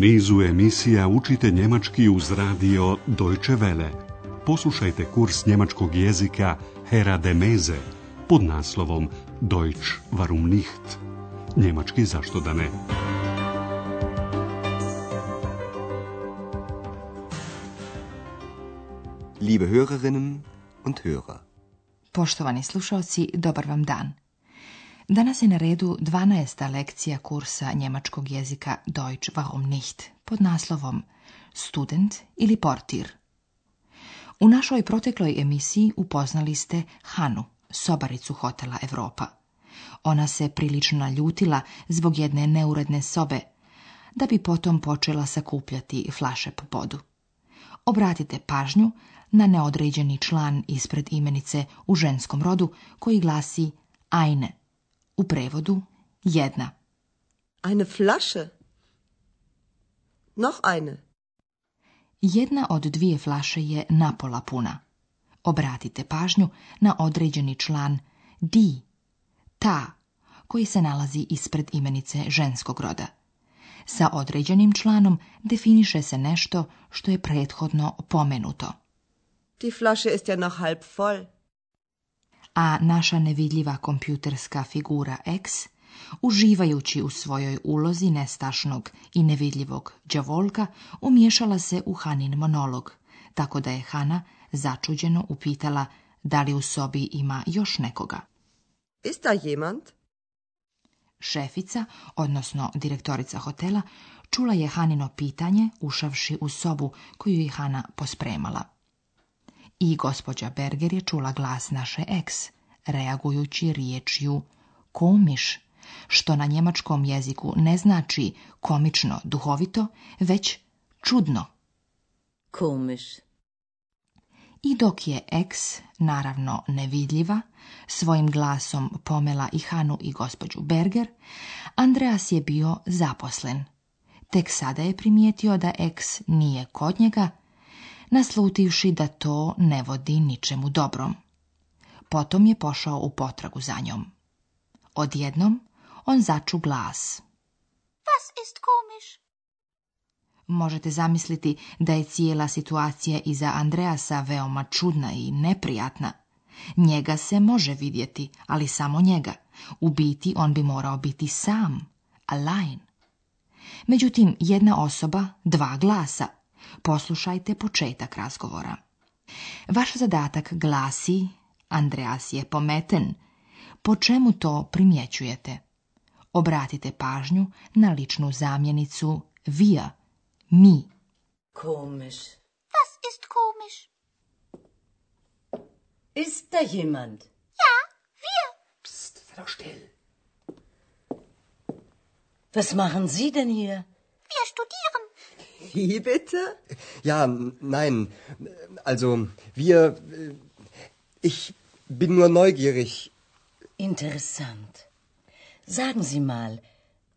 nizu emisija učite njemački uz radio Deutsche Welle. Poslušajte kurs njemačkog jezika Hera de Meze pod naslovom Deutsch warum nicht? Njemački zašto da ne? Liebe Hörerinnen und Hörer. Poštovani slušalci, dobar vam dan. Danas je na redu 12. lekcija kursa njemačkog jezika Deutsch warum nicht pod naslovom Student ili portir. U našoj protekloj emisiji upoznali ste Hanu, sobaricu hotela Europa. Ona se prilično naljutila zbog jedne neuredne sobe, da bi potom počela sakupljati flaše po podu. Obratite pažnju na neodređeni član ispred imenice u ženskom rodu koji glasi Eine, u prevodu jedna. Eine Flasche. Noch eine. Jedna od dvije flaše je napola puna. Obratite pažnju na određeni član di, ta, koji se nalazi ispred imenice ženskog roda. Sa određenim članom definiše se nešto što je prethodno pomenuto. Die Flasche ist ja noch halb voll a naša nevidljiva kompjuterska figura X, uživajući u svojoj ulozi nestašnog i nevidljivog đavolka, umješala se u Hanin monolog, tako da je Hana začuđeno upitala da li u sobi ima još nekoga. Ist da jemand? Šefica, odnosno direktorica hotela, čula je Hanino pitanje ušavši u sobu koju je Hana pospremala. I gospođa Berger je čula glas naše eks, reagujući riječju komiš, što na njemačkom jeziku ne znači komično, duhovito, već čudno. Komiš. I dok je eks, naravno nevidljiva, svojim glasom pomela i Hanu i gospođu Berger, Andreas je bio zaposlen. Tek sada je primijetio da eks nije kod njega, naslutivši da to ne vodi ničemu dobrom. Potom je pošao u potragu za njom. Odjednom on začu glas. Was ist komisch? Možete zamisliti da je cijela situacija iza Andreasa veoma čudna i neprijatna. Njega se može vidjeti, ali samo njega. U biti on bi morao biti sam, alajn. Međutim, jedna osoba, dva glasa, Poslušajte početak razgovora. Vaš zadatak glasi, Andreas je pometen. Po čemu to primjećujete? Obratite pažnju na ličnu zamjenicu via, mi. Komiš. Was ist komiš? Ist da jemand? Ja, wir. Psst, sei doch still. Was machen Sie denn hier? Wir studieren. Wie bitte? Ja, nein. Also, wir. Ich bin nur neugierig. Interessant. Sagen Sie mal,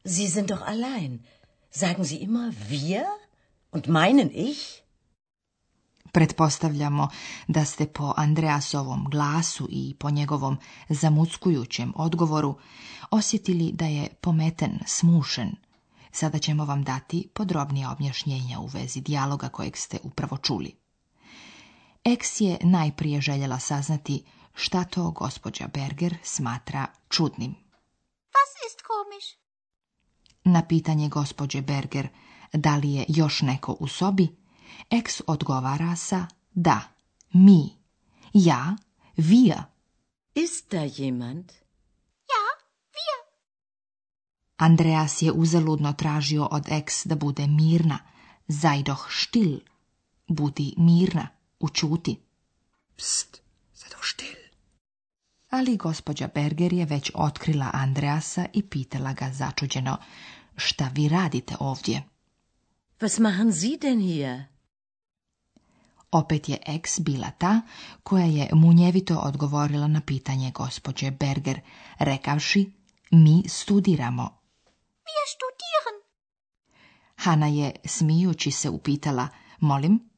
Sie sind doch allein. Sagen Sie immer wir und meinen ich? Pretpostavljamo da ste po Andreasovom glasu i po njegovom zamuckujućem odgovoru osjetili da je pometen, smušen, Sada ćemo vam dati podrobnije objašnjenja u vezi dijaloga kojeg ste upravo čuli. Eks je najprije željela saznati šta to gospođa Berger smatra čudnim. Was ist komisch? Na pitanje gospođe Berger da li je još neko u sobi, Eks odgovara sa da, mi, ja, wir. Ist da jemand? Andreas je uzaludno tražio od eks da bude mirna. Zajdoh štil. Budi mirna, učuti. Pst, zajdoh štil. Ali gospođa Berger je već otkrila Andreasa i pitala ga začuđeno. Šta vi radite ovdje? Was machen Sie denn hier? Opet je eks bila ta koja je munjevito odgovorila na pitanje gospođe Berger, rekavši mi studiramo wir studieren? Hanna je smijući se upitala, molim?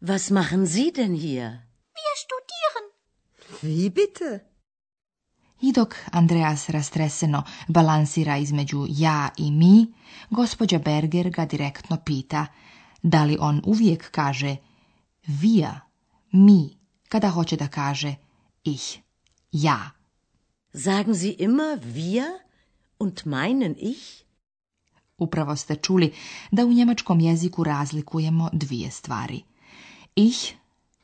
Was machen Sie denn hier? Wir studieren. Wie bitte? I dok Andreas rastreseno balansira između ja i mi, gospođa Berger ga direktno pita da li on uvijek kaže via, mi, kada hoće da kaže ich, ja. Sagen Sie immer wir? und meinen ich? Upravo ste čuli da u njemačkom jeziku razlikujemo dvije stvari. Ich,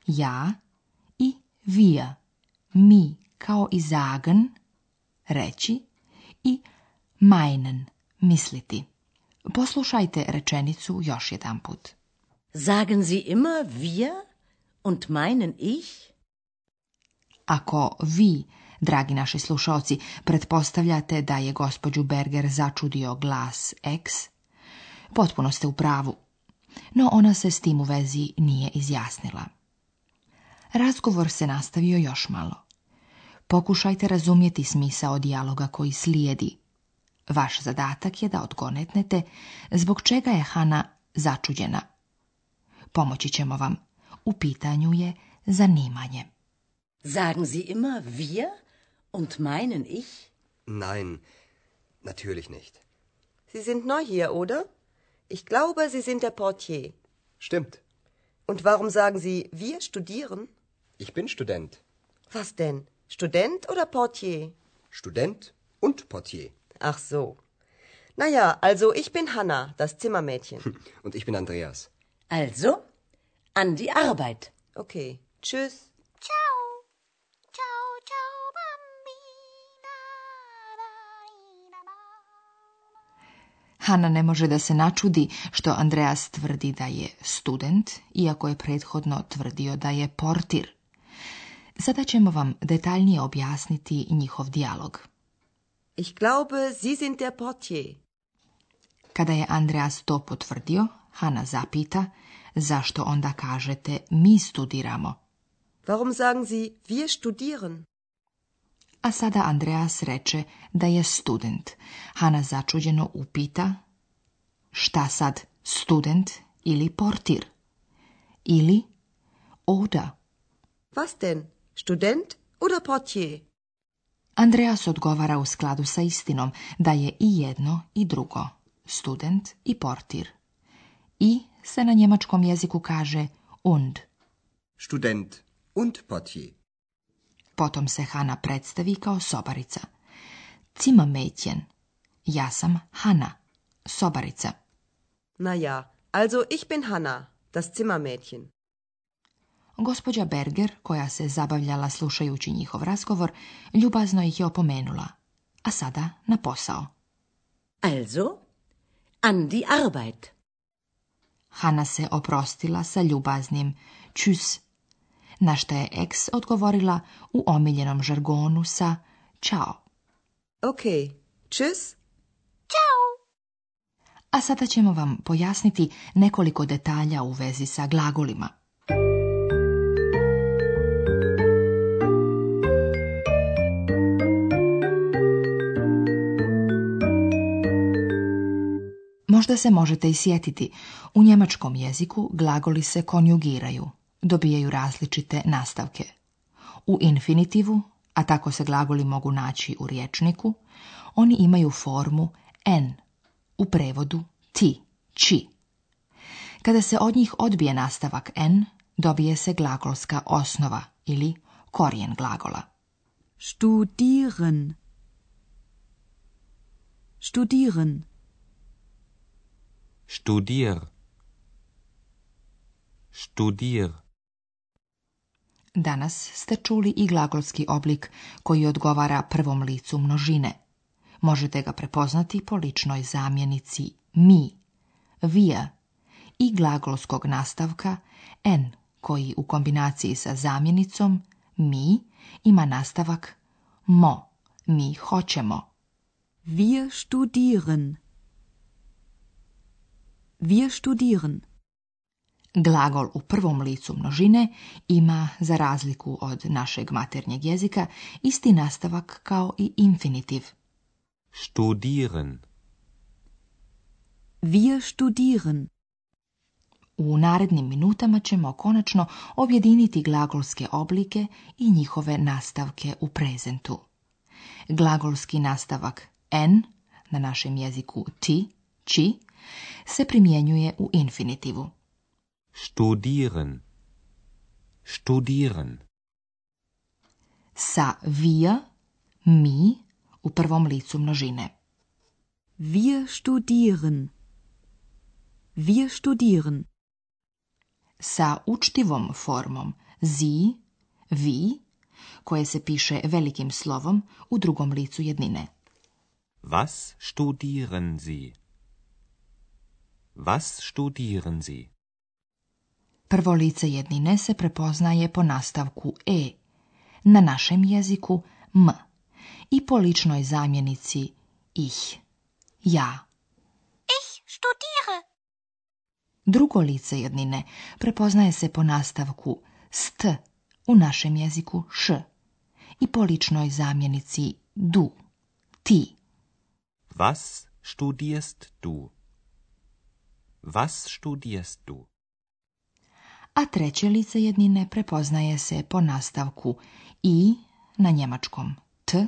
ja i wir, mi kao i zagen, reći i meinen, misliti. Poslušajte rečenicu još jedan put. Sagen Sie immer wir und meinen ich? Ako vi Dragi naši slušaoci, pretpostavljate da je gospođu Berger začudio glas X? Potpuno ste u pravu, no ona se s tim u vezi nije izjasnila. Razgovor se nastavio još malo. Pokušajte razumjeti smisao dijaloga koji slijedi. Vaš zadatak je da odgonetnete zbog čega je Hana začuđena. Pomoći ćemo vam. U pitanju je zanimanje. Sagen Sie immer wir? Und meinen ich? Nein, natürlich nicht. Sie sind neu hier, oder? Ich glaube, Sie sind der Portier. Stimmt. Und warum sagen Sie, wir studieren? Ich bin Student. Was denn? Student oder Portier? Student und Portier. Ach so. Naja, also ich bin Hanna, das Zimmermädchen. Und ich bin Andreas. Also, an die Arbeit. Okay. Tschüss. Hana ne može da se načudi što Andreas tvrdi da je student, iako je prethodno tvrdio da je portir. Sada ćemo vam detaljnije objasniti njihov dijalog. Ich glaube, Sie sind der portier. Kada je Andreas to potvrdio, Hanna zapita zašto onda kažete mi studiramo. Warum sagen Sie wir studieren? A sada Andreas reče da je student. Hana začuđeno upita šta sad, student ili portir? Ili oda. Was denn, student oder portier? Andreas odgovara u skladu sa istinom da je i jedno i drugo, student i portir. I se na njemačkom jeziku kaže und. Student und portier. Potom se Hana predstavi kao sobarica. Cima Mädchen. Ja sam Hana, sobarica. Na ja, also ich bin Hana, das Zimmermädchen. Gospođa Berger, koja se zabavljala slušajući njihov razgovor, ljubazno ih je opomenula. A sada na posao. Also, an die Arbeit. Hana se oprostila sa ljubaznim. Tschüss, na što je ex odgovorila u omiljenom žargonu sa čao. Ok, čus. Ćao. A sada ćemo vam pojasniti nekoliko detalja u vezi sa glagolima. Možda se možete i sjetiti, u njemačkom jeziku glagoli se konjugiraju dobijaju različite nastavke. U infinitivu, a tako se glagoli mogu naći u riječniku, oni imaju formu n, u prevodu ti, či. Kada se od njih odbije nastavak n, dobije se glagolska osnova ili korijen glagola. Studieren. Studieren. Studier. Studier. Danas ste čuli i glagolski oblik koji odgovara prvom licu množine. Možete ga prepoznati po ličnoj zamjenici mi, via i glagolskog nastavka en koji u kombinaciji sa zamjenicom mi ima nastavak mo, mi hoćemo. Wir studieren. Wir studieren. Glagol u prvom licu množine ima, za razliku od našeg maternjeg jezika, isti nastavak kao i infinitiv. Studieren. Wir studieren. U narednim minutama ćemo konačno objediniti glagolske oblike i njihove nastavke u prezentu. Glagolski nastavak n na našem jeziku ti, či, se primjenjuje u infinitivu. Studieren. Studieren. Sa wir, mi, u prvom licu množine. Wir studieren. Wir studieren. Sa učtivom formom zi, vi, koje se piše velikim slovom u drugom licu jednine. Was studieren Sie? Was studieren Sie? Prvo lice jednine se prepoznaje po nastavku e, na našem jeziku m i po ličnoj zamjenici ih, ja. Ich studiere. Drugo lice jednine prepoznaje se po nastavku st u našem jeziku š i po ličnoj zamjenici du, ti. Was studierst du? Was studierst du? a treće lice jednine prepoznaje se po nastavku i na njemačkom t,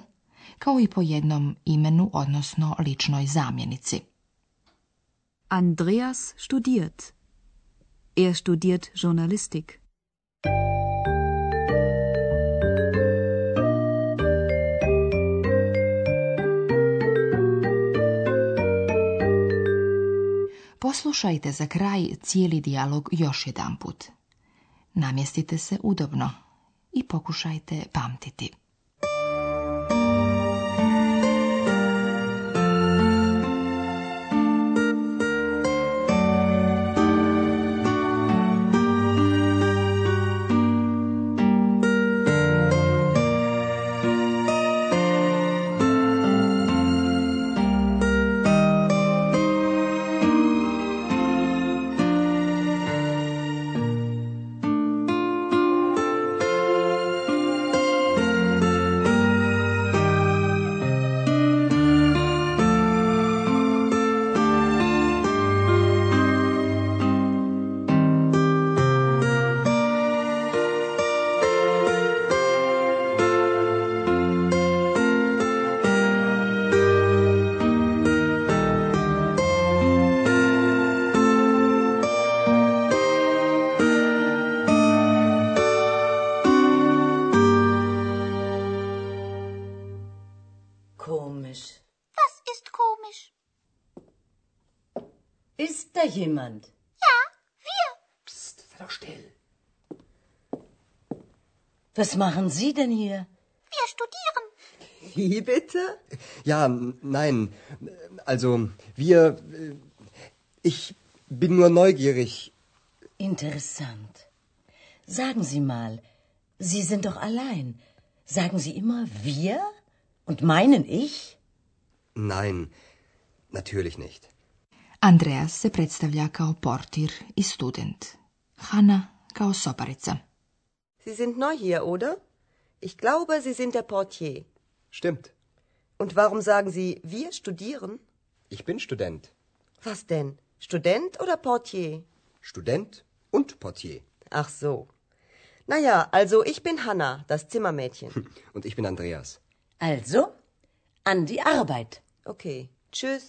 kao i po jednom imenu, odnosno ličnoj zamjenici. Andreas studiert. Er studiert Journalistik. Poslušajte za kraj cijeli dijalog još jedanput. Namjestite se udobno i pokušajte pamtiti. komisch. Was ist komisch? Ist da jemand? Ja, wir. Psst, sei doch still. Was machen Sie denn hier? Wir studieren. Wie bitte? Ja, nein. Also, wir. Äh, ich bin nur neugierig. Interessant. Sagen Sie mal, Sie sind doch allein. Sagen Sie immer wir? Und meinen ich? Nein, natürlich nicht. Andreas se predstavlja kao portir i student. Hanna kao sobarica. Sie sind neu hier, oder? Ich glaube, Sie sind der Portier. Stimmt. Und warum sagen Sie, wir studieren? Ich bin Student. Was denn? Student oder Portier? Student und Portier. Ach so. Naja, also ich bin Hanna, das Zimmermädchen. Und ich bin Andreas, Also, an die Arbeit. Okay, tschüss.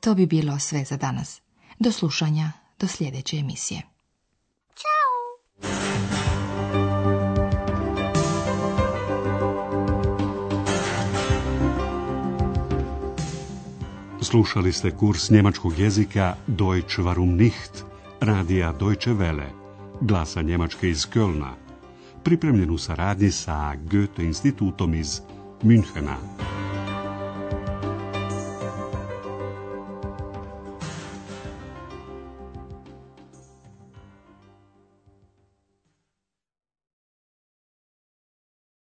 To bi bilo sve za danas. Do slušanja, do sljedeće emisije. Slušali ste kurs njemačkog jezika Deutsch warum nicht radija Deutsche Welle, glasa Njemačke iz Kölna, pripremljen u saradnji sa Goethe institutom iz Münchena.